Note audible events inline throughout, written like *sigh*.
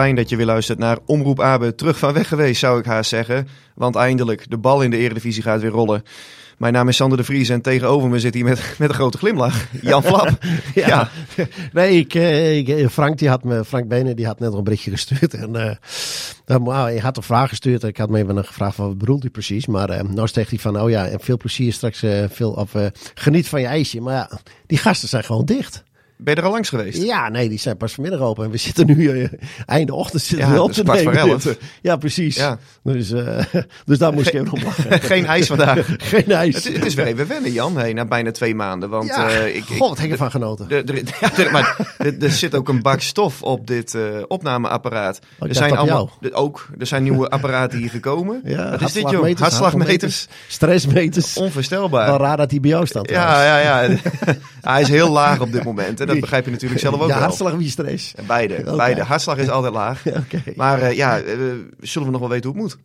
Fijn dat je weer luistert naar Omroep Abe. Terug van weg geweest, zou ik haast zeggen. Want eindelijk, de bal in de Eredivisie gaat weer rollen. Mijn naam is Sander de Vries en tegenover me zit hier met, *laughs* met een grote glimlach. Jan Flap. *laughs* ja. ja. *laughs* Nee, ik, ik, Frank, die had me, Frank Benen die had net een berichtje gestuurd. En uh, dan, hij had een vraag gestuurd. Ik had me even gevraagd wat bedoelt hij precies. Maar uh, nou zegt hij van, oh ja, en veel plezier straks. Uh, veel, of, geniet van je ijsje. Maar ja, die gasten zijn gewoon dicht. Ben je er al langs geweest? Ja, nee, die zijn pas vanmiddag open. En we zitten nu uh, einde ochtend zitten ja, we op te nemen. *laughs* Ja, precies. Ja. Dus, uh, *laughs* dus daar moest ik even op lachen. *laughs* Geen ijs vandaag. Geen ijs. Het, het, is weer even wennen, Jan, hey, na bijna twee maanden. Want, ja, uh, ik, God, wat heb ervan genoten. De, ja, maar er zit ook een bak stof op dit opnameapparaat. Oh, er zijn allemaal, ook, er zijn nieuwe apparaten hier gekomen. Ja, wat is dit, joh? Hartslagmeters. Stressmeters. Onvoorstelbaar. Wel raar dat hij bij jou staat. Ja, ja, ja. Hij is heel laag op dit moment. Dat begrijp je natuurlijk zelf ook *laughs* ja, wel. hartslag wie stress? Beide, okay. beide. Hartslag is altijd laag. *laughs* okay. Maar uh, ja, uh, zullen we nog wel weten hoe het moet?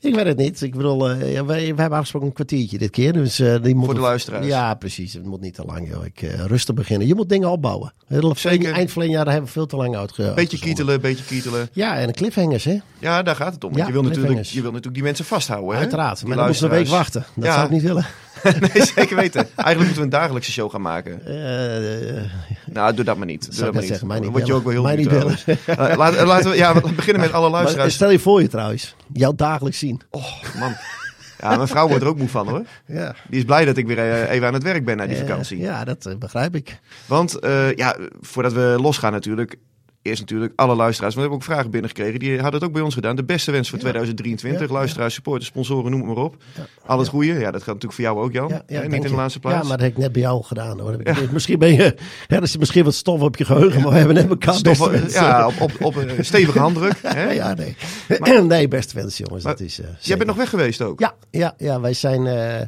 Ik weet het niet. Ik bedoel, uh, ja, wij, wij hebben afgesproken een kwartiertje dit keer. Dus, die moet Voor de luisteraars. Ja, precies. Het moet niet te lang. Joh. Ik, rustig beginnen. Je moet dingen opbouwen. Zeker. Eind van jaar hebben we veel te lang uitge. Beetje kietelen, beetje kietelen. Ja, en de cliffhangers, hè? Ja, daar gaat het om. Ja, je, wil natuurlijk, je wil natuurlijk die mensen vasthouden. Hè? Uiteraard. Maar dan moeten we een week wachten. Dat ja. zou ik niet willen. *laughs* nee, zeker weten. Eigenlijk moeten we een dagelijkse show gaan maken. Uh, nou, doe dat maar niet. Doe dat maar niet. Zeggen, word je ook wel heel mij niet bellen. uh, laten, laten we ja, we beginnen met alle luisteraars. Maar stel je voor je trouwens. Jou dagelijks zien. Oh, man. Ja, mijn vrouw wordt er ook moe van hoor. Ja. Die is blij dat ik weer even aan het werk ben na die vakantie. Ja, dat begrijp ik. Want uh, ja, voordat we losgaan natuurlijk eerst natuurlijk alle luisteraars. Want we hebben ook vragen binnengekregen. Die hadden het ook bij ons gedaan. De beste wens voor ja. 2023. Ja, luisteraars, supporters, sponsoren, noem het maar op. Ja. Al het goede. Ja, dat gaat natuurlijk voor jou ook, Jan. Ja, niet in de laatste plaats. Ja, maar dat heb ik net bij jou gedaan. Hoor. *laughs* Misschien ben je... Er is misschien wat stof op je geheugen. Maar we hebben net elkaar stof, Ja, op, op, op een *laughs* stevige handdruk. Hè? ja, nee. Maar, *clears throat* nee, beste wens, jongens. Maar, dat is, uh, jij bent nog weg geweest ook? Ja, ja, ja wij zijn... Uh,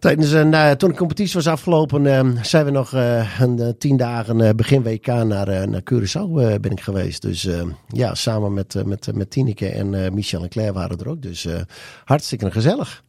Tijdens uh, toen de competitie was afgelopen, uh, zijn we nog uh, een tien dagen begin WK naar, naar Curaçao ben ik geweest. Dus ja, samen met, met, met Tineke en Michel en Claire waren er ook. Dus hartstikke gezellig.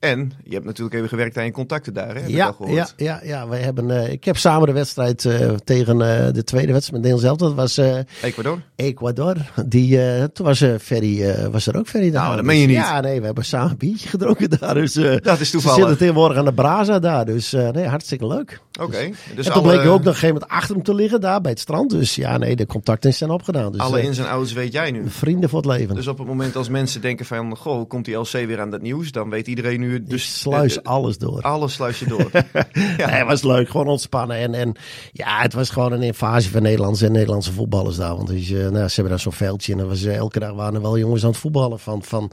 En je hebt natuurlijk even gewerkt aan je contacten daar, hè? Ja, ja, ja, ja, wij hebben, uh, ik heb samen de wedstrijd uh, tegen uh, de tweede wedstrijd met Nederland zelf. Dat was Ecuador. Ecuador. Die, toen was, Ferry, was er ook Ferry daar. Nou, dat meen je niet. Ja, nee, we hebben samen een biertje gedronken *laughs* daar. Dus, dat is toevallig. Ze zitten tegenwoordig aan de Braza daar. Dus nee, hartstikke leuk. Oké. Okay, dus en toen alle... bleek ook nog een gegeven moment achter hem te liggen daar bij het strand. Dus ja, nee, de contacten zijn opgedaan. Dus, alle ins en outs weet jij nu. Vrienden voor het leven. Dus op het moment als mensen denken van, goh, komt die LC weer aan dat nieuws? Dan weet iedereen nu... Dus sluis alles door. Alles sluis je door. *laughs* ja. Nee, het was leuk. Gewoon ontspannen. En, en ja, het was gewoon een invasie van Nederlandse en Nederlandse voetballers daar. Want dus, nou, ze hebben daar zo'n veldje. En was, uh, elke dag waren er wel jongens aan het voetballen. Van, van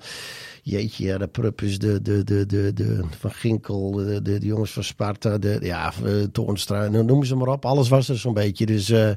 jeetje, ja, de Pruppus, de, de, de, de, de, van Ginkel, de, de, de jongens van Sparta, de, ja, Toornstra, noem ze maar op. Alles was er zo'n beetje. Dus uh,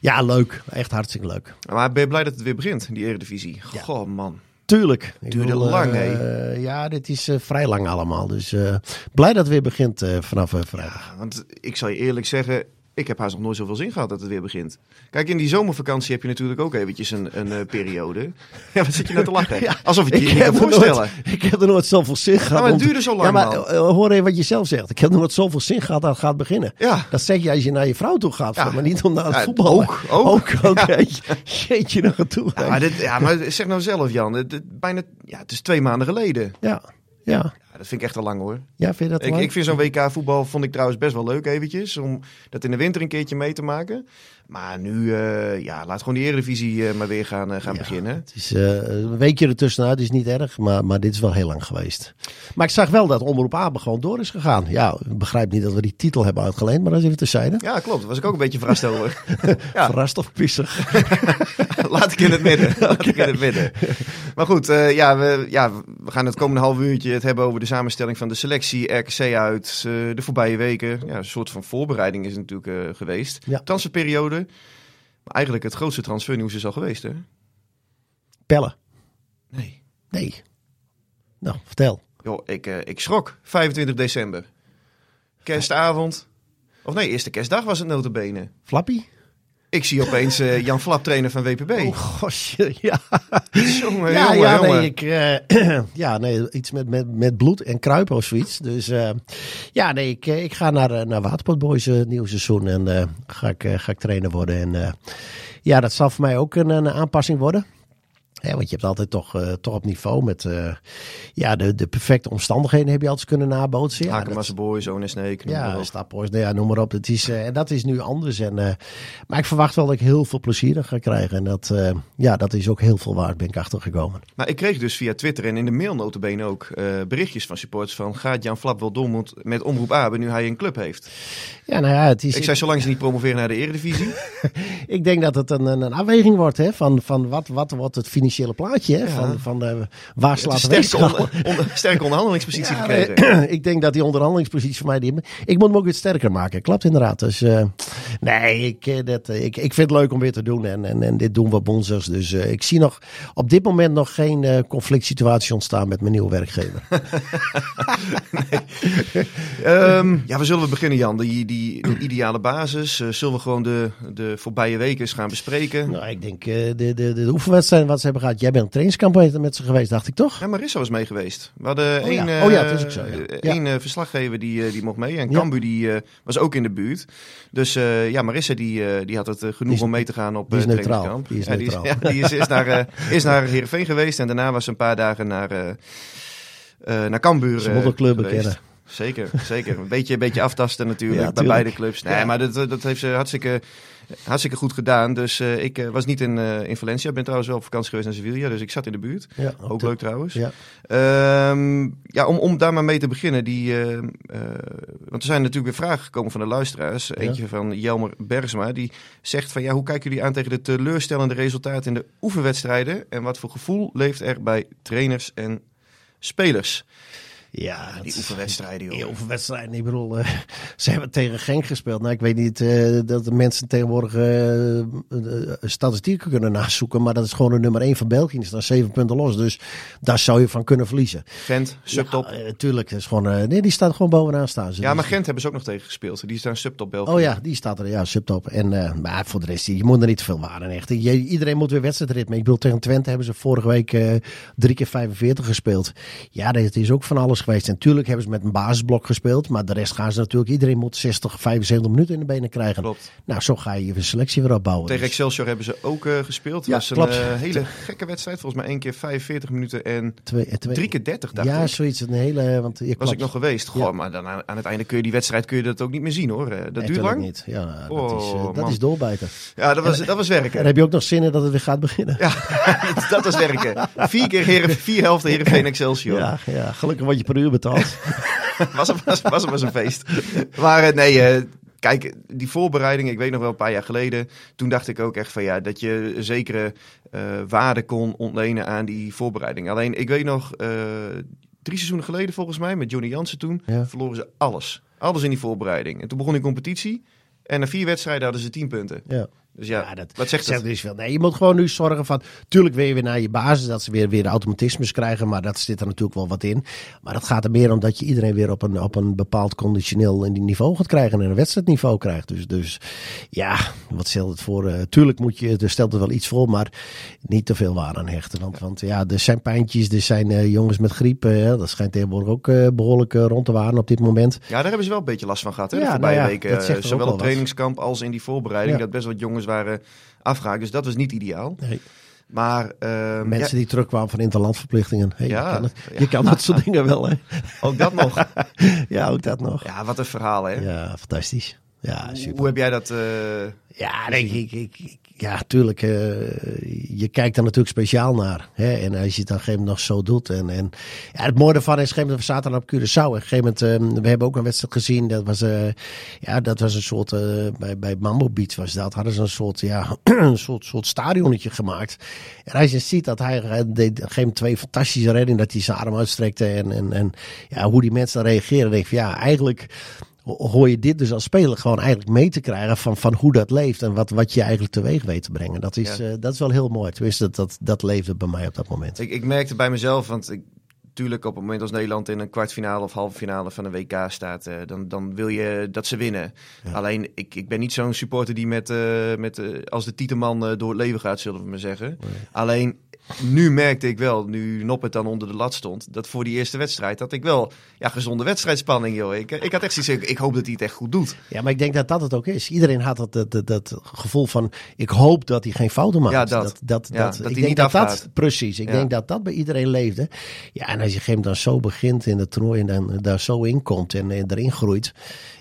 ja, leuk. Echt hartstikke leuk. Maar ben je blij dat het weer begint, die Eredivisie? Goh, ja. man. Tuurlijk. Duurde lang, hè? Uh, ja, dit is uh, vrij lang allemaal. Dus uh, blij dat het weer begint vanaf vrijdag. Ja, want ik zal je eerlijk zeggen, ik heb haast nog nooit zoveel zin gehad dat het weer begint. Kijk, in die zomervakantie heb je natuurlijk ook eventjes een, een uh, periode. *laughs* Ja, wat zit je nou te lachen? Ja, Alsof ik je je niet kan voorstellen. Nooit, ik heb er nooit zoveel zin gehad. maar het duurde zo lang, Ja, maar uh, hoor even wat je zelf zegt. Ik heb er nooit zoveel zin gehad dat het gaat beginnen. Ja. Dat zeg je als je naar je vrouw toe gaat, ja. maar niet om naar het voetbal. Ook, ook. Ook. Jeetje nog toe. Ja maar, dit, ja, maar zeg nou zelf, Jan. Het, het, bijna, ja, het is twee maanden geleden. Ja, ja. Ja, dat vind ik echt al lang hoor. Ja, vind je dat ik, lang? ik vind zo'n WK voetbal vond ik trouwens best wel leuk eventjes. Om dat in de winter een keertje mee te maken. Maar nu, uh, ja, laat gewoon die Eredivisie uh, maar weer gaan, uh, gaan ja, beginnen. Het is een weekje ertussenuit, is niet erg. Maar, maar dit is wel heel lang geweest. Maar ik zag wel dat Omroep Abe gewoon door is gegaan. Ja, ik begrijp niet dat we die titel hebben uitgeleend. Maar dat is even terzijde. Ja, klopt. Daar was ik ook een beetje verrast over. *laughs* ja. Verrast of pissig? *laughs* laat ik in het midden. *laughs* Laat okay. ik in het midden. Maar goed, ja, we, ja, we gaan het komende half uurtje het hebben over de samenstelling van de selectie, RKC uit, de voorbije weken. Ja, een soort van voorbereiding is natuurlijk geweest. Ja. Transferperiode. Maar eigenlijk het grootste transfernieuws is al geweest, hè? Pellen. Nee. Nee. Nou, vertel. Joh, ik, uh, ik schrok. 25 december. Kerstavond. Of nee, eerste kerstdag was het notabene. Flappy? Ik zie opeens uh, Jan Flap, trainer van WPB. Oh, gosje, ja. jongen, ja, jongen, ja, jongen. Nee, ik, uh, *clears throat* ja, nee, iets met, met, met bloed en kruipen of zoiets. Dus uh, ja, nee, ik, ik ga naar, naar Waterpot Boys nieuw seizoen en ga, ik, ga ik trainer worden. En Ja, dat zal voor mij ook een, een aanpassing worden. Ja, want je hebt altijd toch, uh, toch op niveau met uh, ja, de, de perfecte omstandigheden heb je altijd kunnen nabootsen. Ja, Hakemasse Boys, One Snake. Ja, Stapboys, nou ja, noem maar op. Het is, uh, en dat is nu anders. En, maar ik verwacht wel dat ik heel veel plezier ga krijgen. En dat, ja, dat is ook heel veel waard, ben ik achtergekomen. Maar ik kreeg dus via Twitter en in de mail notabene ook berichtjes van supporters van... gaat Jan Flap wel dom met Omroep Abe nu hij een club heeft? Ja, nou ja, het is... Ik zei zolang ze niet promoveren naar de Eredivisie. *laughs* ik denk dat het een, een afweging wordt hè, van, van wat, wat wordt het financiële financiële plaatje. Hè, van, van de, waar slaat de sterke, onder, sterke onderhandelingspositie *laughs* ja, gekregen. *clears throat* ik denk dat die onderhandelingspositie voor mij... Die, ik moet hem ook weer sterker maken. Klopt inderdaad. Dus uh, nee, ik, eh, dat, eh, ik, ik vind het leuk om weer te doen. En, en, en dit doen we bonzers. Dus uh, ik zie nog op dit moment nog geen conflict situatie ontstaan met mijn nieuwe werkgever. *laughs* um, ja, we zullen we beginnen Jan? Die, die, de ideale basis. Zullen we gewoon de, de voorbije weken eens gaan bespreken? Nou, ik denk de, de, de, de oefenwedstrijden wat ze hebben gehad. Jij bent een trainingscampagne met ze geweest, dacht ik toch? Ja, Marissa was mee geweest. We hadden oh, één, ja. oh ja, het is ook zo. Ja. Één verslaggever die, die mocht mee. En Cambu die was ook in de buurt. Dus ja, Marissa die, die had het genoeg is, om mee te gaan op is neutraal. Die is neutraal. *laughs* Die is, die is, is naar, is naar Heerenveen geweest. En daarna was ze een paar dagen naar, naar Cambuur Ze club bekennen. Zeker, zeker. Een beetje, een beetje aftasten natuurlijk *laughs* bij beide clubs. Nee, maar dat, dat heeft ze hartstikke, hartstikke goed gedaan. Dus uh, ik uh, was niet in, uh, in Valencia. Ik ben trouwens wel op vakantie geweest naar Sevilla. Dus ik zat in de buurt. Ja, ook leuk trouwens. Ja, um, ja om, om daar maar mee te beginnen. Die, want er zijn natuurlijk weer vragen gekomen van de luisteraars. Ja. Eentje van Jelmer Bergsma. Die zegt van ja, hoe kijken jullie aan tegen de teleurstellende resultaten in de oefenwedstrijden? En wat voor gevoel leeft er bij trainers en spelers? Ja, die oefenwedstrijden, joh. Die oefenwedstrijden, ik bedoel, uh, *laughs* ze hebben tegen Genk gespeeld. Nou, ik weet niet uh, dat de mensen tegenwoordig uh, statistieken kunnen nazoeken, maar dat is gewoon de nummer 1 van België. Die staan 7 punten los, dus daar zou je van kunnen verliezen. Gent, subtop. Ja, tuurlijk, is gewoon, nee, die staat gewoon bovenaan staan. Ze. Ja, maar Gent hebben ze ook nog tegen gespeeld. Die staan subtop België. Oh ja, die staat er, ja, subtop. En, maar voor de rest, je moet er niet te veel waren. Echt. Je, iedereen moet weer wedstrijdritme. Ik bedoel, tegen Twente hebben ze vorige week drie keer 45 gespeeld. Ja, dat is ook van alles geweest. En natuurlijk hebben ze met een basisblok gespeeld. Maar de rest gaan ze natuurlijk. Iedereen moet 60, 75 minuten in de benen krijgen. Klopt. Nou, zo ga je je selectie weer opbouwen. Tegen Excelsior hebben ze ook uh, gespeeld. Ja, was een klopt. uh, hele gekke wedstrijd. Volgens mij één keer 45 minuten en twee, twee, drie keer 30 dacht ja, ik. zoiets. Een hele, want je Was klopt. ik nog geweest. Goh, Ja. maar dan aan, aan het einde kun je die wedstrijd kun je dat ook niet meer zien hoor. Eh, Dat Nee, duurt lang. niet. Ja, Oh, dat, is, eh, dat man. is doorbijten. Ja, dat was, dat was En werken. heb je ook nog zin in dat het weer gaat beginnen? Ja, *laughs* dat was werken. Vier keer heren, vier helften Heerenveen Excelsior. ja, ja, gelukkig word je per uur betaald. *laughs* was, het, was, was, was *laughs* een feest. Maar eh, nee, eh, kijk, die voorbereiding, ik weet nog wel een paar jaar geleden. Toen dacht ik ook echt van ja, dat je zekere eh, waarde kon ontlenen aan die voorbereiding. Alleen, ik weet nog, eh, drie seizoenen geleden volgens mij, met Johnny Jansen toen, Ja. verloren ze alles. Alles in die voorbereiding. En toen begon die competitie. En na vier wedstrijden hadden ze tien punten. ja. Dus ja, Ja, dat wat zegt zegt dat? dus veel. Nee, je moet gewoon nu zorgen van. Tuurlijk wil je weer naar je basis, dat ze weer, weer automatismes krijgen. Maar dat zit er natuurlijk wel wat in. Maar dat gaat er meer om dat je iedereen weer op een, op een bepaald conditioneel niveau gaat krijgen. En een wedstrijdniveau krijgt. Dus, dus ja, wat stelt het voor? Eh, tuurlijk moet je, er stelt er wel iets voor, maar niet te veel waar aan hechten. Want, want ja, er zijn pijntjes, er zijn eh, jongens met griep. eh, dat schijnt tegenwoordig ook eh, behoorlijk eh, rond te waren op dit moment. Ja, daar hebben ze wel een beetje last van gehad. Hè, Ja, de voorbije nou ja, weken. zegt Zowel wel op trainingskamp als in die voorbereiding. Ja. Dat best wat jongens waren afgehaakt. Dus dat was niet ideaal. Nee. Maar ehm, Mensen die terugkwamen van interlandverplichtingen. Hey, Ja, je kan, het, ja. je kan dat soort *laughs* dingen wel, hè? ook dat nog. *laughs* Ja, ook dat nog. Ja, wat een verhaal, hè? Ja, fantastisch. Ja, Hoe- super. Hoe heb jij dat... eh, Ja, denk ik, ik, ik- ja, tuurlijk. eh, je kijkt er natuurlijk speciaal naar. Hè? En als je het dan op een gegeven moment nog zo doet. En, en ja, het mooie ervan is, op een gegeven moment, we zaten dan op Curaçao. En op een gegeven moment, eh, we hebben ook een wedstrijd gezien. Dat was, eh, ja, dat was een soort, bij, bij Mambo Beach was dat. Hadden ze een soort, ja, *clears throat* een soort, soort stadionnetje gemaakt. En als je ziet dat hij, hij deed op een gegeven moment twee fantastische reddingen. Dat hij zijn arm uitstrekte. En, en, en ja, hoe die mensen dan reageren. denk ik van, ja, eigenlijk hoor je dit dus als speler gewoon eigenlijk mee te krijgen van, van hoe dat leeft en wat, wat je eigenlijk teweeg weet te brengen. Dat is, Ja. eh, dat is wel heel mooi. Tenminste, dat, dat, dat leefde bij mij op dat moment. ik, ik merkte bij mezelf, want ik, natuurlijk op het moment als Nederland in een kwartfinale of halve finale van een WK staat, eh, dan, dan wil je dat ze winnen. Ja. Alleen, ik, ik ben niet zo'n supporter die met, eh, met als de titelman door het leven gaat, zullen we maar zeggen. Alleen, nu merkte ik wel, nu Noppet dan onder de lat stond, dat voor die eerste wedstrijd had ik wel ja, gezonde wedstrijdspanning, joh. Ik, ik had echt zoiets, ik hoop dat hij het echt goed doet. Ja, maar ik denk dat dat het ook is. Iedereen had dat, dat, dat, dat gevoel van, ik hoop dat hij geen fouten maakt. Ja, dat. dat, dat, Ja, dat, dat ik hij denk niet dat dat, precies. Ik Ja. denk dat dat bij iedereen leefde. Ja, en als je hem dan zo begint in het toernooi en dan daar zo in komt en, en erin groeit.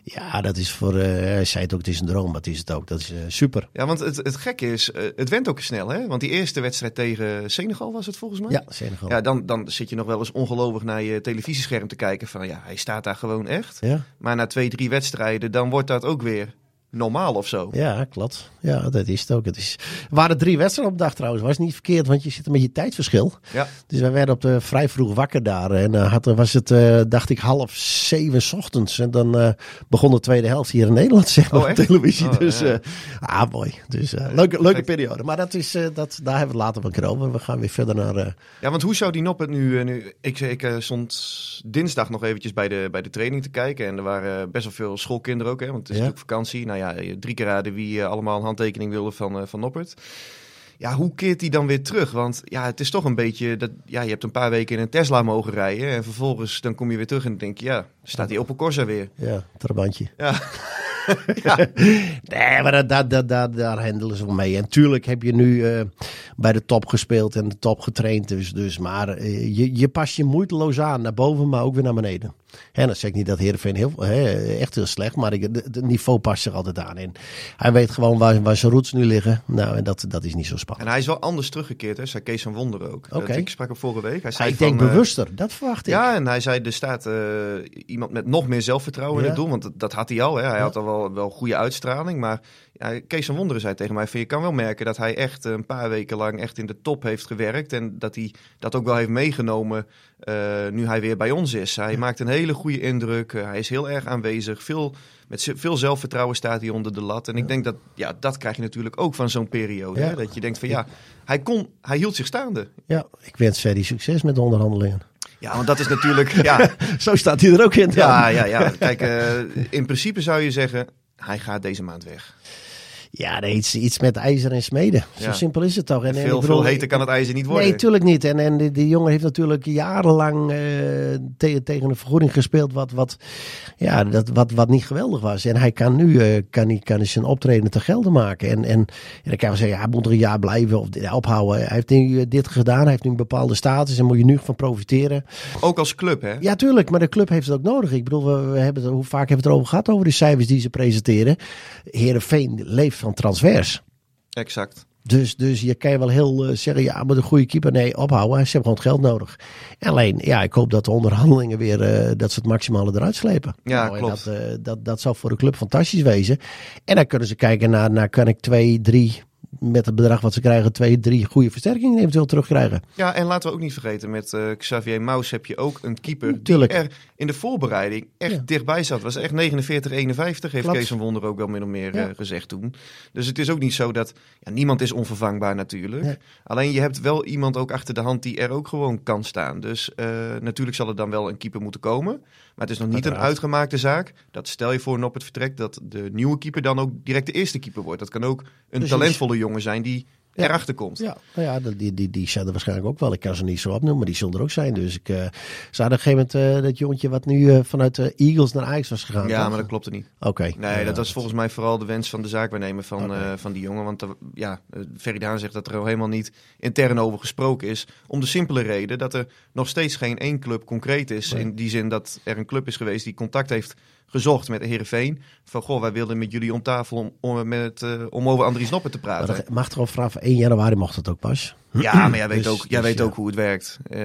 Ja, dat is voor, eh, hij zei het ook, het is een droom, maar het is het ook. Dat is eh, super. Ja, want het, het gekke is, eh, het went ook snel, hè? Want die eerste wedstrijd tegen Senegal was het volgens mij. Ja, Senegal. Ja, dan, dan zit je nog wel eens ongelovig naar je televisiescherm te kijken van ja, hij staat daar gewoon echt. Ja, Maar na twee, drie wedstrijden, dan wordt dat ook weer normaal of zo. ja, klopt. Ja, dat is het ook. Het is... Er waren drie wedstrijden op dag trouwens. Was niet verkeerd, want je zit een beetje tijdverschil. Ja, Dus wij werden op de vrij vroeg wakker daar. En uh, had, was het, uh, dacht ik, half zeven 's ochtends. En dan uh, begon de tweede helft hier in Nederland, zeg maar, Oh, op televisie. Oh, dus, ja. ah, mooi. Dus leuke, leuke periode. Maar dat is, dat, daar hebben we het later een keer over. We gaan weer verder naar... ja want hoe zou die Noppet nu... eh, nu ik ik eh, stond dinsdag nog eventjes bij de, bij de training te kijken. En er waren best wel veel schoolkinderen ook, hè. Want het is Ja. natuurlijk vakantie. Nou ja, drie keer raden wie eh, allemaal een handtekening wilde van, eh, van Noppert. Ja, hoe keert hij dan weer terug? Want ja, het is toch een beetje dat ja, je hebt een paar weken in een Tesla mogen rijden en vervolgens dan kom je weer terug en denk je ja, staat die Opel Corsa weer. Ja, trabantje. Ja. *laughs* *laughs* Nee, maar dat, dat, dat, dat- daar handelen ze wel mee. En tuurlijk heb je nu eh, bij de top gespeeld en de top getraind. Dus, dus, maar eh, je, je past je moeiteloos aan naar boven, maar ook weer naar beneden. En dan zeg ik niet dat Heerenveen heel, echt heel slecht, maar het niveau past zich altijd aan. En hij weet gewoon waar, waar zijn roots nu liggen. Nou, en dat, dat is niet zo spannend. En hij is wel anders teruggekeerd, hè? zei Kees van Wonder ook. Dat- Oké. ik sprak hem vorige week. Hij zei ik denk van, eh, bewuster, dat verwacht ik. Ja, en hij zei er staat eh, iemand met nog meer zelfvertrouwen in het doel. Want dat, dat had hij al. Hè. Hij Ja. had al wel, wel goede uitstraling. Maar ja, Kees van Wonderen zei tegen mij: van, Je kan wel merken dat hij echt een paar weken lang echt in de top heeft gewerkt. En dat hij dat ook wel heeft meegenomen eh, nu hij weer bij ons is. Hij maakt een hele goede indruk. Eh, hij is heel erg aanwezig. Veel, met veel zelfvertrouwen staat hij onder de lat. En ik denk dat ja, dat krijg je natuurlijk ook van zo'n periode. Hè? Dat je denkt van ja, hij, kon, hij hield zich staande. Ja, ik wens Ferry succes met de onderhandelingen. Ja, want dat is natuurlijk. ja, *laughs* Zo staat hij er ook in. dan. Ja, ja, ja. Kijk, eh, in principe zou je zeggen, hij gaat deze maand weg. Ja, iets, iets met ijzer en smeden. Zo Ja. simpel is het toch. En, en veel, bedoel, veel heter kan het ijzer niet worden. Nee, tuurlijk niet. En, en die, die jongen heeft natuurlijk jarenlang te- tegen een vergoeding gespeeld wat, wat, ja, dat, wat, wat niet geweldig was. En hij kan nu eh, kan hij, kan hij zijn optreden te gelden maken. En, en, en dan kan je zeggen, ja, hij moet er een jaar blijven of dit- ophouden. Hij heeft nu eh, dit gedaan, hij heeft nu een bepaalde status en moet je nu van profiteren. Ook als club, hè? Ja, tuurlijk, maar de club heeft het ook nodig. Ik bedoel, we, we hebben het, hoe vaak hebben we het erover gehad over de cijfers die ze presenteren. Herenveen leeft van transfers. Exact. Dus, dus je kan je wel heel eh, zeggen, ja, maar een goede keeper, nee, ophouden. Ze hebben gewoon het geld nodig. Alleen, ja, ik hoop dat de onderhandelingen weer, eh, dat ze het maximale eruit slepen. Ja, Nou, klopt. Dat, eh, dat, dat zou voor de club fantastisch wezen. En dan kunnen ze kijken naar, naar kan ik twee, drie, met het bedrag wat ze krijgen, twee, drie goede versterkingen eventueel terugkrijgen. Ja, en laten we ook niet vergeten, met eh, Xavier Maus heb je ook een keeper Tuurlijk. die er in de voorbereiding echt Ja. dichtbij zat. Was echt 49-51, heeft Klopt. Kees van Wonder ook wel min of meer Ja. eh, gezegd toen. Dus het is ook niet zo dat, ja, niemand is onvervangbaar natuurlijk. Nee. Alleen je hebt wel iemand ook achter de hand die er ook gewoon kan staan. Dus eh, natuurlijk zal er dan wel een keeper moeten komen. Maar het is nog niet een uitgemaakte zaak. Dat stel je voor op het vertrek dat de nieuwe keeper dan ook direct de eerste keper wordt. Dat kan ook een Precies. talentvolle jongen zijn die. Erachter komt. Ja, nou ja, die, die, die zijn er waarschijnlijk ook wel. Ik kan ze niet zo opnoemen, maar die zullen er ook zijn. Dus ik uh, zou op een gegeven moment uh, dat jongetje wat nu uh, vanuit de Eagles naar Ajax was gegaan. Ja, toch? maar dat klopte niet. Oké. Okay. Nee, ja, dat was volgens mij vooral de wens van de zaakwaarnemer van, okay. van die jongen. Want er, ja, Feridaan zegt dat er al helemaal niet intern over gesproken is. Om de simpele reden dat er nog steeds geen één club concreet is. Nee. In die zin dat er een club is geweest die contact heeft gezocht met de Heerenveen. Van, goh, wij wilden met jullie om tafel om, om, met, uh, om over Andries Noppen te praten. Maar mag toch al vanaf 1 januari mocht het ook pas? Ja, *clears throat* maar jij weet, Dus- ook, jij dus weet ja. ook hoe het werkt. Uh,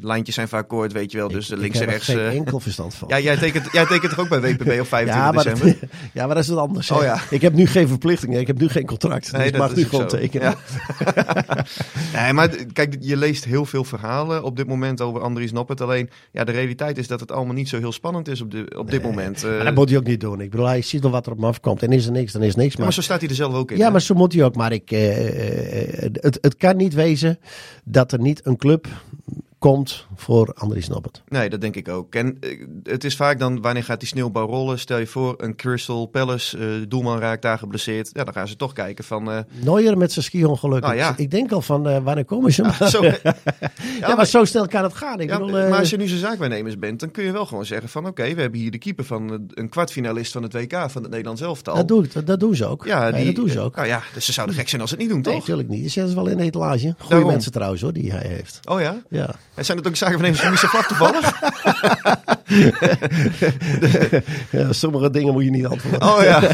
lijntjes zijn vaak kort, weet je wel. Dus Ik- links ik en rechts. geen eh, enkel verstand van. *laughs* ja, jij tekent, jij tekent toch ook bij WPB op 25 ja, maar december? dat, *laughs* ja, maar dat is wat anders. Oh ja. Ik heb nu geen verplichtingen, ik heb nu geen contract. Nee, dus ik mag nu gewoon zo. tekenen. Ja. *laughs* nee, maar kijk, je leest heel veel verhalen op dit moment over Andries Noppert. Alleen, ja, de realiteit is dat het allemaal niet zo heel spannend is op, de, op dit moment. Maar dat moet hij ook niet doen. Ik bedoel, hij ziet al wat er op hem afkomt. En is er niks, dan is er niks. ja, maar zo staat hij er zelf ook in. Ja, hè? maar zo moet hij ook. Maar ik, het, het kan niet wezen dat er niet een club komt voor Andries Noppert. Nee, dat denk ik ook. En eh, het is vaak dan, wanneer gaat die sneeuwbal rollen? Stel je voor, een Crystal Palace, eh, doelman raakt daar geblesseerd. Ja, dan gaan ze toch kijken van... Nooier met zijn ski-ongeluk. Nou ja. Ik denk al van, eh, wanneer komen ze? maar, *laughs* zo, ja, maar, zo snel kan het gaan. Ik Ja, bedoel, maar als je nu zijn zaakwaarnemers bent, dan kun je wel gewoon zeggen van... Oké, we hebben hier de keeper van een kwartfinalist van het WK van het Nederlands elftal. dat, doen, dat, dat doen ze ook. ja, Nee, die, dat doen ze ook. Nou ja, dus ze zouden gek zijn als ze het niet doen, Nee, toch? natuurlijk niet. Zetten ze wel in de etalage. Daarom. mensen trouwens hoor, die hij heeft. Oh ja? Ja. En zijn het ook zaakwaarnemers van Michel Vlak toevallig? *laughs* ja, sommige dingen moet je niet antwoorden. Oh ja. *laughs*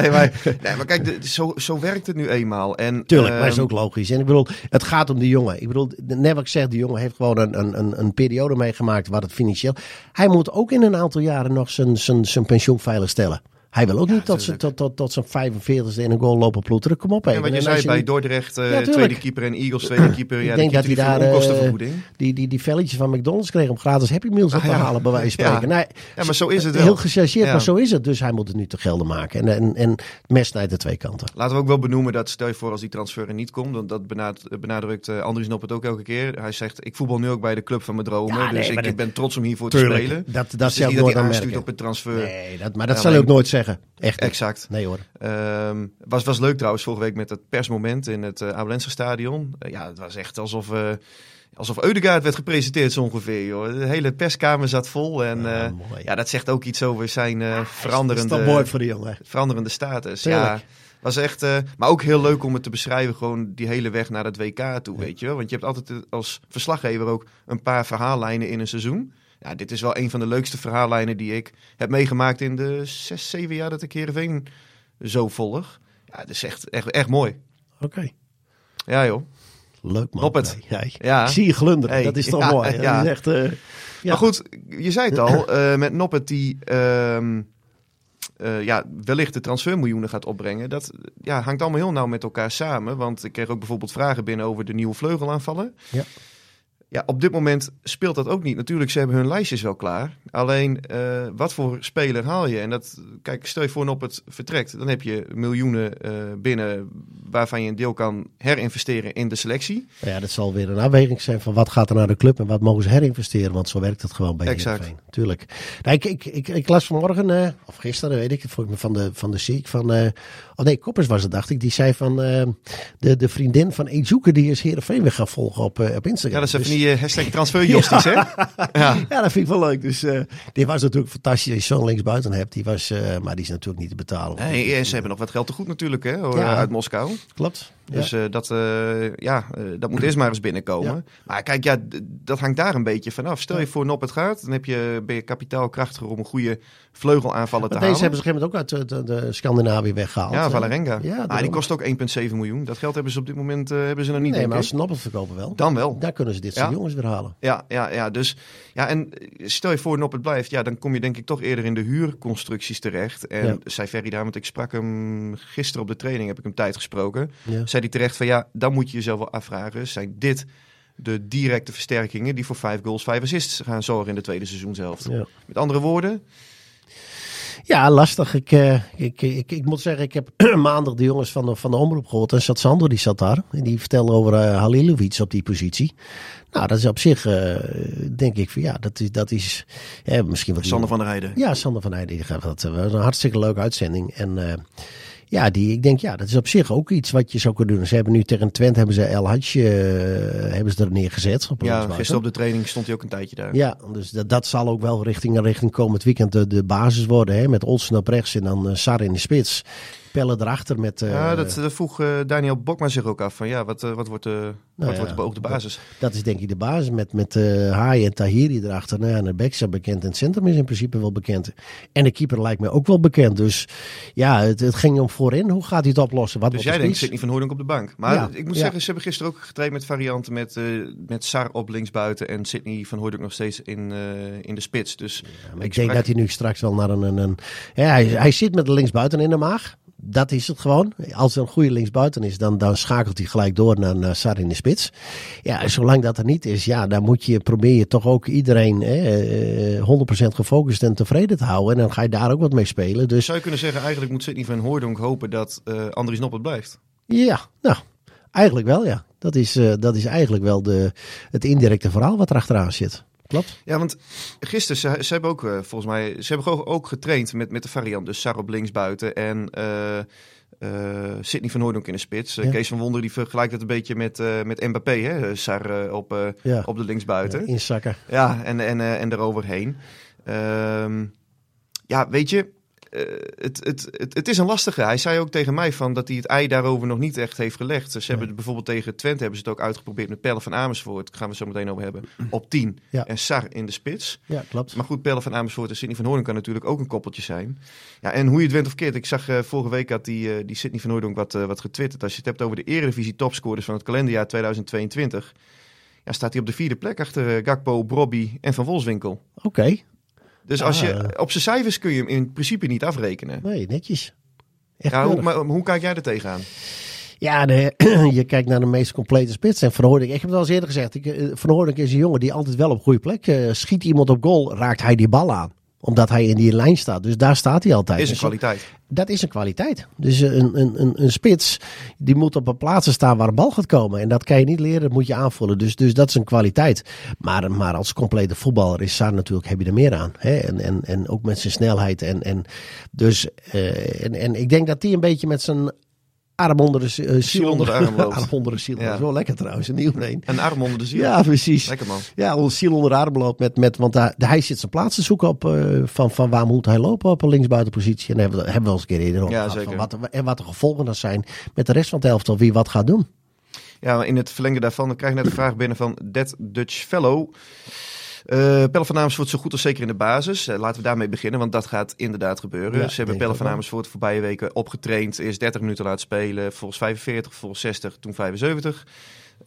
Nee, maar, nee, maar kijk, de- zo, zo werkt het nu eenmaal. En, Tuurlijk, maar is ehm, ook logisch. En ik bedoel, het gaat om die jongen. Ik bedoel, net wat ik zeg, die jongen heeft gewoon een, een, een, een periode meegemaakt waar het financieel... Hij moet ook in een aantal jaren nog zijn, zijn, zijn pensioen veilig stellen. Hij wil ook niet tot, zijn, tot, tot, tot zijn 45e in een goal lopen ploeteren. Kom op En even. wat je En zei bij Dordrecht, tuurlijk. tweede keeper en Eagles, tweede keeper. Ja, ik denk dat hij daar eh, die, die, die velletjes van McDonald's kreeg om gratis Happy Meals op te Ah, ja. halen, bij wijze van Ja. spreken. Nee, Ja, maar zo is het wel. Heel gechargeerd, Ja. maar zo is het. Dus hij moet het nu te gelden maken. En, en, en mes snijdt de twee kanten. Laten we ook wel benoemen dat stel je voor als die transfer er niet komt, want dat benad- benadrukt eh Andries Nop het ook elke keer. Hij zegt, ik voetbal nu ook bij de club van mijn dromen, Ja, dus ik dat- ben trots om hiervoor te spelen. dat, dat Dus is zal dat nooit op het transfer. Nee, dat, maar dat Ja, zal ook nooit zeggen. Echt niet. Exact. Nee hoor. Ehm, was, was leuk trouwens vorige week met het persmoment in het uh, Abelense stadion. Eh, ja, het was echt alsof, eh alsof Eudegaard werd gepresenteerd zo ongeveer. Joh. De hele perskamer zat vol en Ja, mooi. ja, dat zegt ook iets over zijn Dat veranderende, is mooi voor de jongen. veranderende status. Tuurlijk. Ja, was echt, maar ook heel leuk om het te beschrijven, gewoon die hele weg naar het WK toe, weet je wel. Want je hebt altijd als verslaggever ook een paar verhaallijnen in een seizoen. Ja, dit is wel een van de leukste verhaallijnen die ik heb meegemaakt in de zes, zeven jaar dat ik Heerenveen zo volg. Ja, het is echt, echt, echt mooi. Oké. Ja joh. Leuk man. Noppert. Nee, ja, ik- zie je glunderen. Hey, Dat is toch ja, mooi. Dat ja. is echt... eh, ja. Maar goed, je zei het al, eh, met Noppet die ehm, eh, ja, wellicht de transfermiljoenen gaat opbrengen. Dat ja, hangt allemaal heel nauw met elkaar samen. Want ik kreeg ook bijvoorbeeld vragen binnen over de nieuwe vleugelaanvallen. Ja. Ja, op dit moment speelt dat ook niet. Natuurlijk, ze hebben hun lijstjes wel klaar. Alleen, eh, wat voor speler haal je? En dat, kijk, stel je voor op het vertrekt. Dan heb je miljoenen eh, binnen waarvan je een deel kan herinvesteren in de selectie. Ja, dat zal weer een afweging zijn van wat gaat er naar de club en wat mogen ze herinvesteren. Want zo werkt het gewoon bij Exact. Heerenveen. Tuurlijk. Nou, ik, ik, ik, ik las vanmorgen, eh, of gisteren weet ik, volgens mij van de, van de Ziek, van, oh nee, Koppers was het dacht ik. Die zei van de, de vriendin van Ezoeken die is Heerenveen weer gaan volgen op, op Instagram. Ja, dat is even Dus- die uh, hashtag transferjosties, hè? *laughs* Ja. Ja, dat vind ik wel leuk. Dus eh, die was natuurlijk fantastisch. Als je zo'n linksbuiten hebt, die was, eh, maar die is natuurlijk niet te betalen. Nee, en ze hebben nog wat geld te goed natuurlijk, hè, hoor, Ja. uit Moskou. Klopt. Dus eh, dat, eh, ja, eh, dat moet eerst maar eens binnenkomen. Ja. Maar kijk, ja, dat hangt daar een beetje vanaf. Stel je voor Nop het gaat, dan heb je, ben je kapitaalkrachtiger om een goede vleugelaanvaller te Maar deze halen. hebben ze op een gegeven moment ook uit de, Scandinavië weggehaald. Ja? Valerenga. Ja, die kost ook 1,7 miljoen. Dat geld hebben ze op dit moment hebben ze nog niet, Nee, maar als ze Noppert verkopen wel. Dan wel. Daar kunnen ze dit soort jongens weer halen. Ja, ja, ja, dus ja, en stel je voor Nop het blijft, ja, dan kom je denk ik toch eerder in de huurconstructies terecht. En zei Ferry daar, want ik sprak hem gisteren op de training, heb ik hem tijd gesproken. Ja. Zei hij terecht van ja, dan moet je jezelf wel afvragen. Zijn dit de directe versterkingen die voor vijf goals, vijf assists gaan zorgen in de tweede seizoenshelft? Ja. Met andere woorden, Ja, lastig. Ik, eh, ik, ik, ik moet zeggen, ik heb *clears throat* maandag de jongens van de, van de omroep gehoord. En zat Sandro, die zat daar. En die vertelde over eh Halilovic op die positie. Nou, dat is op zich, eh, denk ik, van ja, dat is, dat is misschien wat... Sander van der Heijden. Ja, Sander van Heijden. die gaat Dat was een hartstikke leuke uitzending. En ja, die, ik denk, ja, dat is op zich ook iets wat je zou kunnen doen. Ze hebben nu tegen Twente hebben ze El Hadje eh, hebben ze er neergezet. Op Ja, gisteren op de training stond hij ook een tijdje daar. Ja, dus dat, dat zal ook wel richting, richting komend weekend de, de basis worden. Hè? Met Olsen op rechts en dan eh, Sar in de spits. Pelle erachter met... eh, Ja, dat, dat vroeg eh, Daniel Bokma zich ook af van ja, wat, eh, wat wordt de, wat Nou ja, wordt de beoogde basis? dat is denk ik de basis. Met, met eh Haai en Tahiri erachter. Nou ja, en de backs zijn bekend. En het centrum is in principe wel bekend. En de keeper lijkt mij ook wel bekend. Dus ja, het, het ging om voorin. Hoe gaat hij het oplossen? Wat Dus jij de denkt spits? Sidney van Hooydonk op de bank. Maar Ja, ik moet ja. zeggen, ze hebben gisteren ook getraind met varianten met, eh, met Sar op linksbuiten en Sidney van Hooydonk nog steeds in, eh, in de spits. Dus Maar ik denk dat hij nu straks wel naar een... een, een ja, hij, hij zit met de linksbuiten in de maag. Dat is het gewoon. Als er een goede linksbuiten is, dan, dan schakelt hij gelijk door naar, naar Sar in de spits. Ja, zolang dat er niet is, ja, dan moet je, probeer je toch ook iedereen hè, eh, 100% gefocust en tevreden te houden. En dan ga je daar ook wat mee spelen. Dus zou je kunnen zeggen, eigenlijk moet Sidney van Hooydonk hopen dat eh Andries Noppert blijft. ja, nou, Eigenlijk wel, ja. Dat is, uh, dat is eigenlijk wel de, het indirecte verhaal wat erachteraan zit. Klopt. Ja, want gisteren, ze, ze hebben ook uh, volgens mij, ze hebben ook, ook getraind met, met de variant. Dus Sarah op links buiten en uh, Sidney van Hooydonk in de spits. Ja. Kees van Wonder die vergelijkt het een beetje met, met Mbappé, hè? Sar op, ja. op de linksbuiten. Ja, inzakken. Ja, en, en, en eroverheen. Ehm, ja, weet je, uh, het, het, het, het, is een lastige. Hij zei ook tegen mij van dat hij het ei daarover nog niet echt heeft gelegd. Ze hebben bijvoorbeeld tegen Twente hebben ze het ook uitgeprobeerd met Pelle van Amersfoort. Daar gaan we zo meteen over hebben. *clears throat* Op 10. Ja. En Sar in de spits. Ja, klopt. Maar goed, Pelle van Amersfoort en Sidney van Hoorn kan natuurlijk ook een koppeltje zijn. Ja, en hoe je het went of keert. Ik zag uh, vorige week had die, uh, die Sidney van Hoorn wat, wat getwitterd. Als je het hebt over de Eredivisie topscorers van het kalenderjaar 2022. Ja, staat hij op de vierde plek achter Gakpo, Brobby en Van Wolfswinkel. Oké. Okay. Dus als je, ah. op zijn cijfers kun je hem in principe niet afrekenen. Nee, netjes. Echt ja, hoe, maar hoe kijk jij er tegenaan? Ja, de, *clears throat* je kijkt naar de meest complete spits. En Van ik heb het al eens eerder gezegd. Ik, eh, Van Hoornik is een jongen die altijd wel op goede plek uh, schiet iemand op goal, raakt hij die bal aan omdat hij in die lijn staat. Dus daar staat hij altijd. Is een dus kwaliteit. Dat is een kwaliteit. Dus een, een, een, een spits die moet op een plaats staan waar een bal gaat komen. En dat kan je niet leren, dat moet je aanvullen. Dus, dus dat is een kwaliteit. Maar, maar als complete voetballer is Saar natuurlijk, heb je er meer aan. Hè? En, en, en ook met zijn snelheid. En, en, dus, uh, en, en ik denk dat hij een beetje met zijn arm onder de uh, ziel onder de arm *laughs* arm onder de ziel. Ja. Dat is wel lekker trouwens, een nieuw een. Een arm onder de ziel. Ja, precies. Lekker man. Ja, onder ziel onder de arm loopt. Met, met, want hij, hij zit zijn plaats te zoeken op uh, van, van waar moet hij lopen op een linksbuitenpositie. En hebben we, hebben we eens een keer eerder over ja, gehad. Van wat, en wat de gevolgen dan zijn met de rest van het elftal. Wie wat gaat doen. Ja, in het verlengde daarvan dan krijg je net de vraag binnen van Dead Dutch Fellow. Uh, Pelle van Amersfoort zo goed als zeker in de basis. Uh, laten we daarmee beginnen, want dat gaat inderdaad gebeuren. Ja, Ze hebben Pelle van Amersfoort de voorbije weken opgetraind. Eerst 30 minuten laten spelen, volgens 45, volgens 60, toen 75.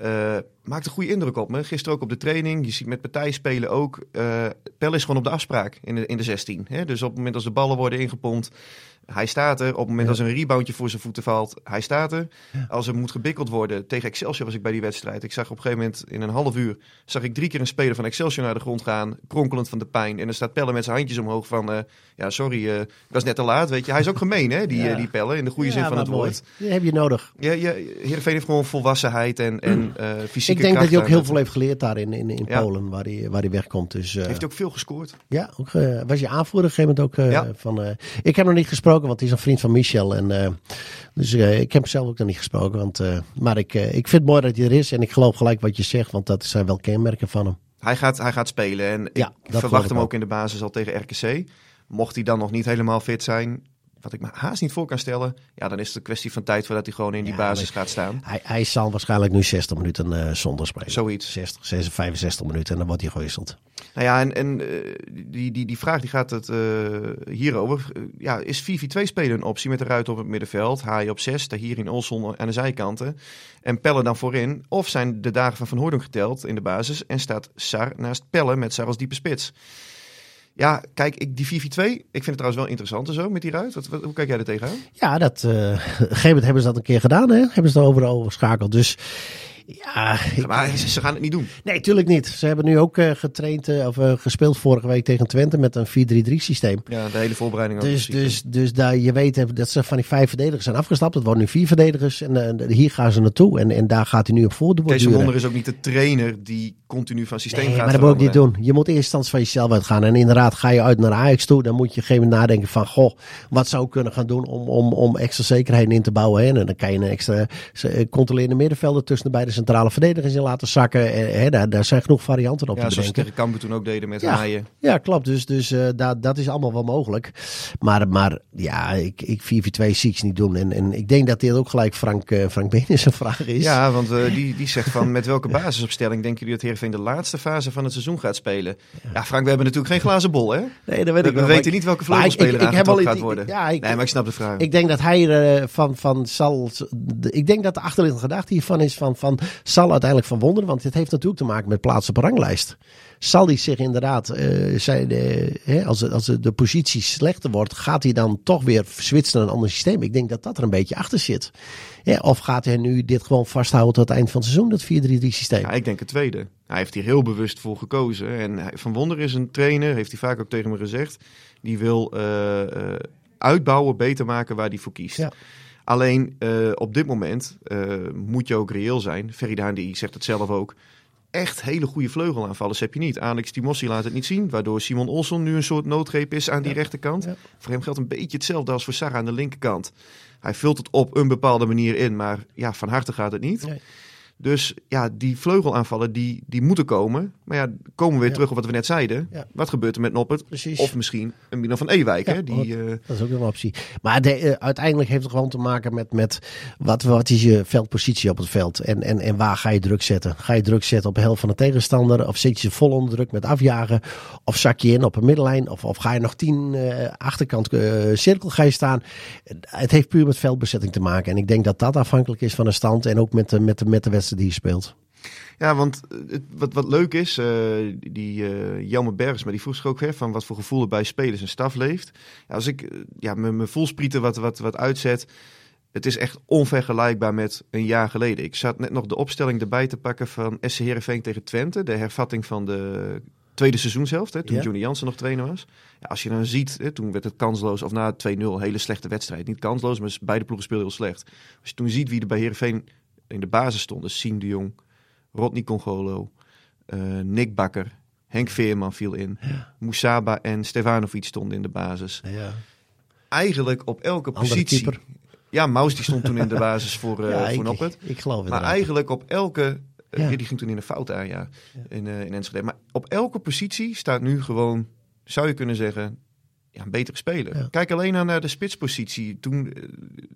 Uh, maakt een goede indruk op me. Gisteren ook op de training. Je ziet met partijen spelen ook. Uh, Pelle is gewoon op de afspraak in de, in de 16. Hè? Dus op het moment als de ballen worden ingepompt, hij staat er. Op het moment als er een reboundje voor zijn voeten valt, hij staat er. Als er moet gebikkeld worden, tegen Excelsior was ik bij die wedstrijd. Ik zag op een gegeven moment in een half uur, zag ik drie keer een speler van Excelsior naar de grond gaan, kronkelend van de pijn. En dan staat Pelle met zijn handjes omhoog van, uh, ja sorry, uh, ik was net te laat, weet je. Hij is ook gemeen hè, die, ja. die Pelle, in de goede zin van het woord. Die heb je nodig. Ja, ja, Heerenveen heeft gewoon volwassenheid en, en uh, fysieke Ik denk dat hij ook heel veel heeft geleerd daar in, in, in Polen, waar hij, waar hij wegkomt. Dus, heeft hij ook veel gescoord? Ja, ook, was je aanvoerder op een gegeven moment ook van... ik heb nog niet gesproken, want hij is een vriend van Michel. En, uh, dus uh, ik heb hem zelf ook nog niet gesproken. Want, uh, maar ik, ik vind het mooi dat hij er is. En ik geloof gelijk wat je zegt, want dat zijn wel kenmerken van hem. Hij gaat, hij gaat spelen en ja, ik verwacht hem ook in de basis al tegen RKC. Mocht hij dan nog niet helemaal fit zijn, wat ik me haast niet voor kan stellen, ja, dan is het een kwestie van tijd voordat hij gewoon in die ja, basis gaat staan. Hij, hij zal waarschijnlijk nu 60 minuten uh, zonder spelen. Zoiets. 60, 60, 65 minuten en dan wordt hij gewisseld. Nou ja, en, en uh, die, die, die vraag die gaat het uh, hierover. ja, is 4-4-2 spelen een optie met de ruit op het middenveld? Haai op 6, hier in Olson aan de zijkanten. En Pelle dan voorin. Of zijn de dagen van Van Hoordung geteld in de basis en staat Sar naast Pelle met Sar als diepe spits? Ja, kijk, ik, die 4-4-2, ik vind het trouwens wel interessant en zo met die ruit. Wat, hoe kijk jij er tegenaan? Ja, dat, op een gegeven moment hebben ze dat een keer gedaan, hè? Hebben ze erover overschakeld. Dus ja, ik... maar ze gaan het niet doen. Nee, tuurlijk niet. Ze hebben nu ook uh, getraind uh, of uh, gespeeld vorige week tegen Twente met een 4-3-3 systeem. Ja, de hele voorbereiding. Dus, dus, dus daar, je weet dat ze van die vijf verdedigers zijn afgestapt. Het worden nu vier verdedigers en hier gaan ze naartoe. En, en daar gaat hij nu op voortborduren. Kees Wonder is ook niet de trainer die continu van systeem nee, gaat maar dat moet ik niet doen. Je moet eerst instantie van jezelf uitgaan. En inderdaad, ga je uit naar Ajax toe, dan moet je een gegeven nadenken van, goh, wat zou ik kunnen gaan doen om, om, om extra zekerheid in te bouwen. Hè? En dan kan je een extra controlerende middenvelder tussen de beide centrale verdedigers in laten zakken. En, hè, daar, daar zijn genoeg varianten op ja, te bedenken. Ja, zoals tegen toen ook deden met ja, haaien. Ja, klopt. Dus, dus uh, dat, dat is allemaal wel mogelijk. Maar, maar ja, ik, ik 4-4-2 zie ik niet doen. En, en ik denk dat dit ook gelijk Frank, uh, Frank Benis een vraag is. Ja, want uh, die, die zegt van met welke basisopstelling denken jullie dat Heerenveen de laatste fase van het seizoen gaat spelen? Ja, Frank, we hebben natuurlijk geen glazen bol, hè? Nee, dat weet we, ik wel. We weten niet welke vleugelspeler aangetrokken gaat worden. Ja, ik, nee, maar ik snap de vraag. Ik denk dat hij van, van zal... Ik denk dat de achterliggende gedachte hiervan is van, van zal uiteindelijk van wonderen. Want dit heeft natuurlijk te maken met plaatsen op ranglijst. Zal hij zich inderdaad, uh, zijn, uh, als, als de positie slechter wordt, gaat hij dan toch weer switchen naar een ander systeem? Ik denk dat dat er een beetje achter zit. Ja, of gaat hij nu dit gewoon vasthouden tot het eind van het seizoen, dat 4-3-3 systeem? Ja, ik denk het tweede. Hij heeft hier heel bewust voor gekozen. En Van Wonder is een trainer, heeft hij vaak ook tegen me gezegd. Die wil uh, uitbouwen, beter maken waar hij voor kiest. Ja. Alleen eh, op dit moment eh, moet je ook reëel zijn. Ferry die zegt het zelf ook. Echt hele goede vleugelaanvallers heb je niet. Alex Timossi laat het niet zien. Waardoor Simon Olsson nu een soort noodgreep is aan die rechterkant. Ja. Voor hem geldt een beetje hetzelfde als voor Sarah aan de linkerkant. Hij vult het op een bepaalde manier in. Maar ja, van harte gaat het niet. Nee. Dus ja, die vleugelaanvallen die, die moeten komen. Maar ja, komen we weer Ja. terug op wat we net zeiden. Ja. Wat gebeurt er met Noppert? Precies. Of misschien een Milan van Ewijk. Ja, hè? Die, eh, Dat is ook een optie. Maar de, eh, uiteindelijk heeft het gewoon te maken met, met wat, wat is je veldpositie op het veld. En, en, en waar ga je druk zetten? Ga je druk zetten op de helft van de tegenstander? Of zet je ze vol onder druk met afjagen? Of zak je in op een middenlijn? Of, of ga je nog tien eh, achterkant cirkel ga je staan? Het heeft puur met veldbezetting te maken. En ik denk dat dat afhankelijk is van de stand. En ook met de, met de, met de wedstrijd die je speelt. Ja, want eh, het, wat, wat leuk is, eh, die eh Jelme Bergs, maar die vroeg zich ook hè, van wat voor gevoel er bij spelers en staf leeft. Ja, als ik ja, mijn voelsprieten wat, wat, wat uitzet, het is echt onvergelijkbaar met een jaar geleden. Ik zat net nog de opstelling erbij te pakken van SC Heerenveen tegen Twente, de hervatting van de tweede seizoenshelft, hè, toen Ja. Johnny Jansen nog trainer was. Ja, als je dan ziet, hè, toen werd het kansloos, of na 2-0, een hele slechte wedstrijd. Niet kansloos, maar beide ploegen speelden heel slecht. Als je toen ziet wie er bij Heerenveen in de basis stonden, Siem de Jong, Rodney Congolo, eh, Nick Bakker, Henk Veerman viel in. Moussaba en Stefanovic stonden in de basis. Ja. Eigenlijk op elke Andere positie. keeper. Ja, Maus die stond toen in de basis voor, *laughs* eh Ja, voor ik, Noppert. ik geloof het. Maar eigenlijk op elke... eh, Ja. Die ging toen in een fout aan, ja. In, eh, in Enschede. Maar op elke positie staat nu gewoon, zou je kunnen zeggen, ja, een betere speler. Ja. Kijk alleen naar de spitspositie. Toen, eh,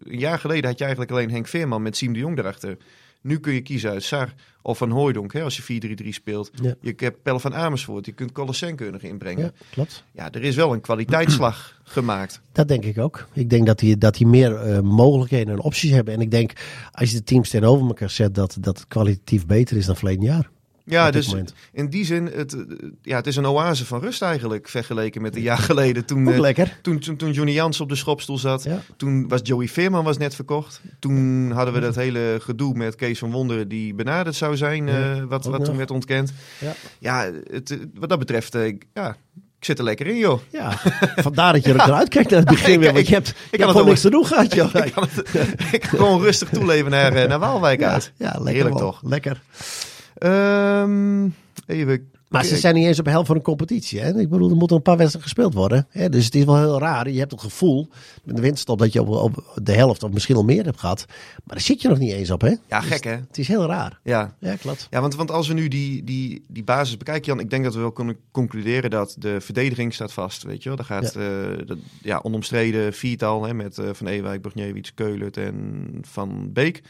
een jaar geleden had je eigenlijk alleen Henk Veerman met Siem de Jong erachter. Nu kun je kiezen uit Sar of Van Hooijdonk, hè, als je 4-3-3 speelt. Ja. Je hebt Pelle van Amersfoort, je kunt Colasenko er nog inbrengen. Ja, klopt. Ja, er is wel een kwaliteitsslag *clears throat* gemaakt. Dat denk ik ook. Ik denk dat die, dat die meer eh, mogelijkheden en opties hebben. En ik denk, als je de teams tegenover elkaar zet, dat, dat het kwalitatief beter is dan verleden jaar. Ja, dus moment. in die zin, het, ja, het is een oase van rust eigenlijk, vergeleken met een jaar geleden. Toen, Ook eh, lekker. toen, toen, toen Johnny Jans op de schopstoel zat. Ja. Toen was Joey Veerman was net verkocht. Toen hadden we dat hele gedoe met Kees van Wonderen die benaderd zou zijn, Ja, eh, wat, wat toen werd ontkend. Ja. Ja, het, wat dat betreft, eh, ik- ja, ik zit er lekker in, joh. Ja, vandaar dat je er *laughs* eruit kijkt naar het begin Ik- weer. Want ik- je hebt, ik je kan hebt het gewoon wel- niks te doen gehad, *laughs* joh. ik, kan het, *laughs* ik kan gewoon rustig toeleven naar, naar Waalwijk uit. ja, lekker Heerlijk wel. toch. Lekker. Ehm, even Maar ze zijn niet eens op de helft van een competitie. Hè? Ik bedoel, er moeten een paar wedstrijden gespeeld worden. Hè? Dus het is wel heel raar. Je hebt het gevoel met de winststop dat je op, op de helft of misschien al meer hebt gehad. Maar daar zit je nog niet eens op, hè? Ja, gek hè? Het is heel raar. Ja. Ja, klopt. Ja, want, want als we nu die, die, die basis bekijken, Jan, ik denk dat we wel kunnen concluderen dat de verdediging staat vast. Weet je wel, daar gaat ja. dat, ja, onomstreden viertal hè, met eh, Van Ewijk, Bogniewicz, Keulert en Van Beek.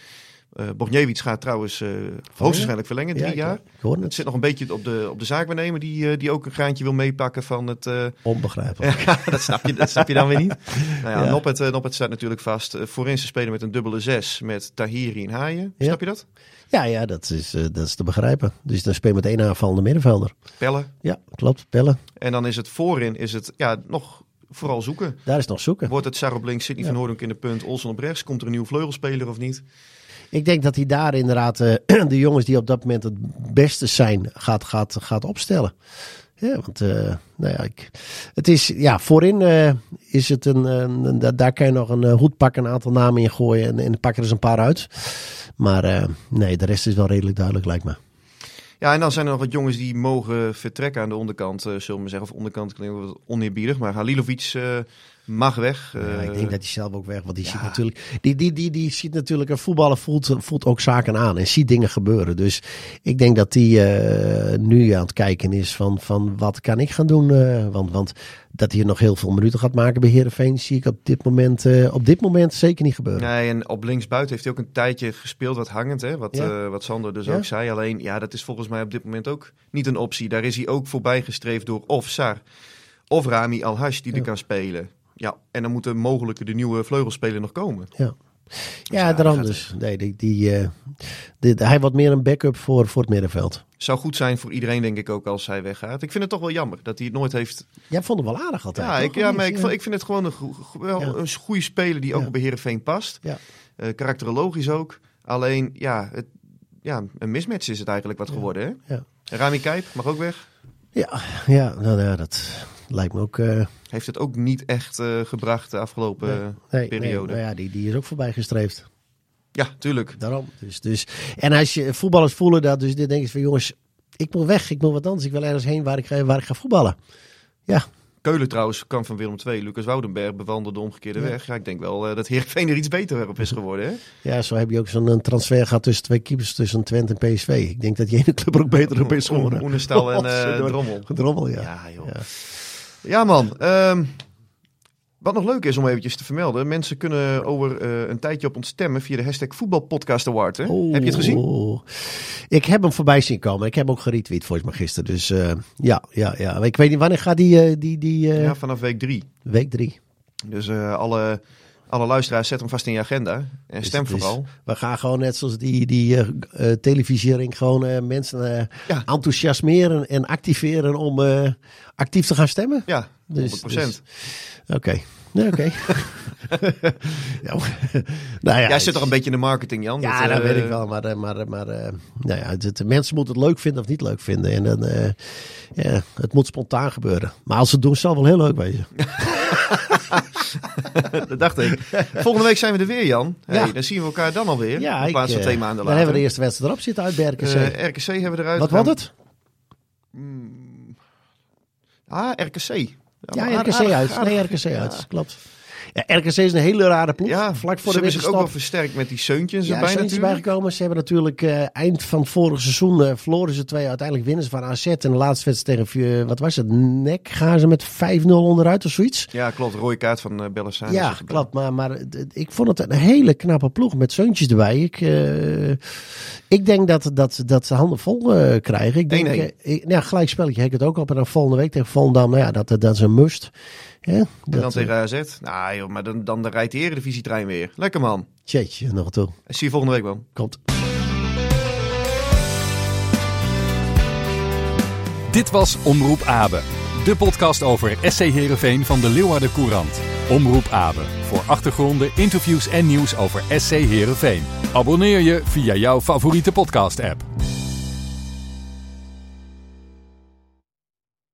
Uh, Bogniewicz gaat trouwens uh, hoogstwaarschijnlijk verlengen, drie Ja, jaar. hoor het. Het zit nog een beetje op de, op de zaakwaarnemer die, uh, die ook een graantje wil meepakken van het... Uh... *laughs* Onbegrijpelijk. ja, dat snap, je, dat snap je dan weer niet. *laughs* Nou ja, ja. Noppet, Noppet staat natuurlijk vast. Voorin ze spelen met een dubbele zes met Tahiri en Haaien. Ja. Snap je dat? Ja, ja dat, is, dat is te begrijpen. Dus dan speel je met één aanvallende middenvelder. Pellen. Ja, klopt. Pellen. En dan is het voorin is het, ja, nog vooral zoeken. Daar is nog zoeken. Wordt het Sarah op links, Sidney ja. van Hoornhoek in de punt, Olsen op rechts? Komt er een nieuwe vleugelspeler of niet? Ik denk dat hij daar inderdaad uh, *clears throat* de jongens die op dat moment het beste zijn gaat, gaat, gaat opstellen. Ja, want uh, nou ja, ik, het is, ja, voorin uh, is het een, een, een, daar kan je nog een hoed pakken, een aantal namen in gooien en, en pak er eens een paar uit. Maar nee, de rest is wel redelijk duidelijk, lijkt me. Ja, en dan zijn er nog wat jongens die mogen vertrekken aan de onderkant, uh, zullen we zeggen. Of onderkant klinkt wat oneerbiedig, maar Halilovic uh, mag weg. Ja, ik denk dat hij zelf ook weg, want die ja. ziet natuurlijk, die, die, die, die ziet natuurlijk, een voetballer voelt, voelt ook zaken aan en ziet dingen gebeuren. Dus ik denk dat die uh, nu aan het kijken is van, van wat kan ik gaan doen. Uh, want, want dat hij nog heel veel minuten gaat maken bij Heerenveen zie ik op dit moment, uh, op dit moment zeker niet gebeuren. Nee, en op linksbuiten heeft hij ook een tijdje gespeeld wat hangend, hè? Wat, ja. wat Sander dus ook zei. Alleen, ja, dat is volgens mij op dit moment ook niet een optie. Daar is hij ook voorbij gestreefd door of Sar of Rami Al-Hash die er kan spelen. Ja, en dan moeten mogelijk de nieuwe vleugelspeler nog komen. Ja. Dus ja, daarom dus. Nee, die, die, uh, die, hij wordt meer een backup voor, voor het middenveld. Zou goed zijn voor iedereen, denk ik ook, als hij weggaat. Ik vind het toch wel jammer dat hij het nooit heeft. Jij vond hem wel aardig altijd. Ja, ik, ja maar ik, ik vind het gewoon een, wel ja. een goede speler die ook ja. bij Heerenveen past. Ja. Uh, karakterologisch ook. Alleen, ja, het, ja, een mismatch is het eigenlijk wat geworden. Hè? Ja. Rami Kijp mag ook weg. Ja, ja, nou, ja dat, lijkt me ook... eh, Heeft het ook niet echt eh, gebracht de afgelopen nee, nee, periode. nou ja, die, die is ook voorbij gestreefd. Ja, tuurlijk. Daarom. Dus, dus, en als je voetballers voelen dat, dus dit denk je van jongens, ik moet weg, ik moet wat anders. Ik wil ergens heen waar ik, ga- waar ik ga voetballen. Ja, Keulen trouwens, kan van Willem II. Lucas Woudenberg bewandelde de omgekeerde Ja. weg. Ja, ik denk wel eh, dat Heerenveen er iets beter op is geworden. Hè? ja, zo heb je ook zo'n transfer gehad tussen twee keepers, tussen Twente en PSV. Ik denk dat die ene club er ook beter op is geworden. Oenestal en *laughs* eh, Godverdomme. Drommel. Drommel, ja. Ja, joh. Ja. Ja, man. Ehm, wat nog leuk is om eventjes te vermelden. Mensen kunnen over eh, een tijdje op ons stemmen via de hashtag Voetbalpodcast Award. Hè? Heb je het gezien? Oh. Ik heb hem voorbij zien komen. Ik heb hem ook geretweet volgens mij gisteren. Dus eh, ja, ja, ja. Ik weet niet wanneer gaat die, eh, die, die Ja, vanaf week drie. week drie. Dus alle, alle luisteraars, zet hem vast in je agenda. En stem Dus- dus vooral. we gaan gewoon net zoals die, die eh, eh, televisiering gewoon eh, mensen Ja. enthousiasmeren en activeren om actief te gaan stemmen. Ja, 100%. Dus- dus- Oké. Nee, oké. *laughs* ja, maar- nou ja, Jij zit toch een beetje in de marketing, Jan? Ja, Dat, dat eh, weet ik wel. Maar, eh, maar, maar eh, nou ja, het, het- mensen moeten het leuk vinden of niet leuk vinden. En dan, ja, het moet spontaan gebeuren. Maar als ze het doen, zal het wel heel leuk wezen. *laughs* dat dacht ik. Volgende week zijn we er weer, Jan. Hey, Ja. Dan zien we elkaar dan alweer. Ja, in plaats ik, van twee maanden Dan later. hebben we de eerste wedstrijd erop zitten uit bij RKC. RKC hebben we eruit. Wat wordt het? Ah, RKC. Ja, maar RKC uit. Nee, RKC ja. uit. Klopt. Ja, RKC is een hele rare ploeg. Ja, Vlak voor ze de hebben zich ook wel versterkt met die Seuntjes Ja, erbij bijgekomen. Ze hebben natuurlijk eh, eind van vorig seizoen eh, verloren ze twee. Uiteindelijk winnen ze van AZ. En de laatste wedstrijd tegen, eh, wat was het, NEC gaan ze met 5-0 onderuit of zoiets. Ja, klopt. Rode kaart van uh, Bellassane. Ja, klopt. Maar, maar ik vond het een hele knappe ploeg met zeuntjes erbij. Ik, ik denk dat, dat, dat ze handen vol krijgen. Ik denk, 1-1. eh, ik- ja, gelijk spelletje hek het ook op. En dan volgende week tegen Volendam, nou ja, dat, dat is een must. Ja, En dat, dan tegen eh, AZ. Nou joh, maar dan, dan rijdt de Eredivisietrein weer. Lekker man. Tjeetje, nog toe. En zie je volgende week man. Komt. Dit was Omroep Abe. De podcast over SC Heerenveen van de Leeuwarden Courant. Omroep Abe. Voor achtergronden, interviews en nieuws over SC Heerenveen. Abonneer je via jouw favoriete podcast app.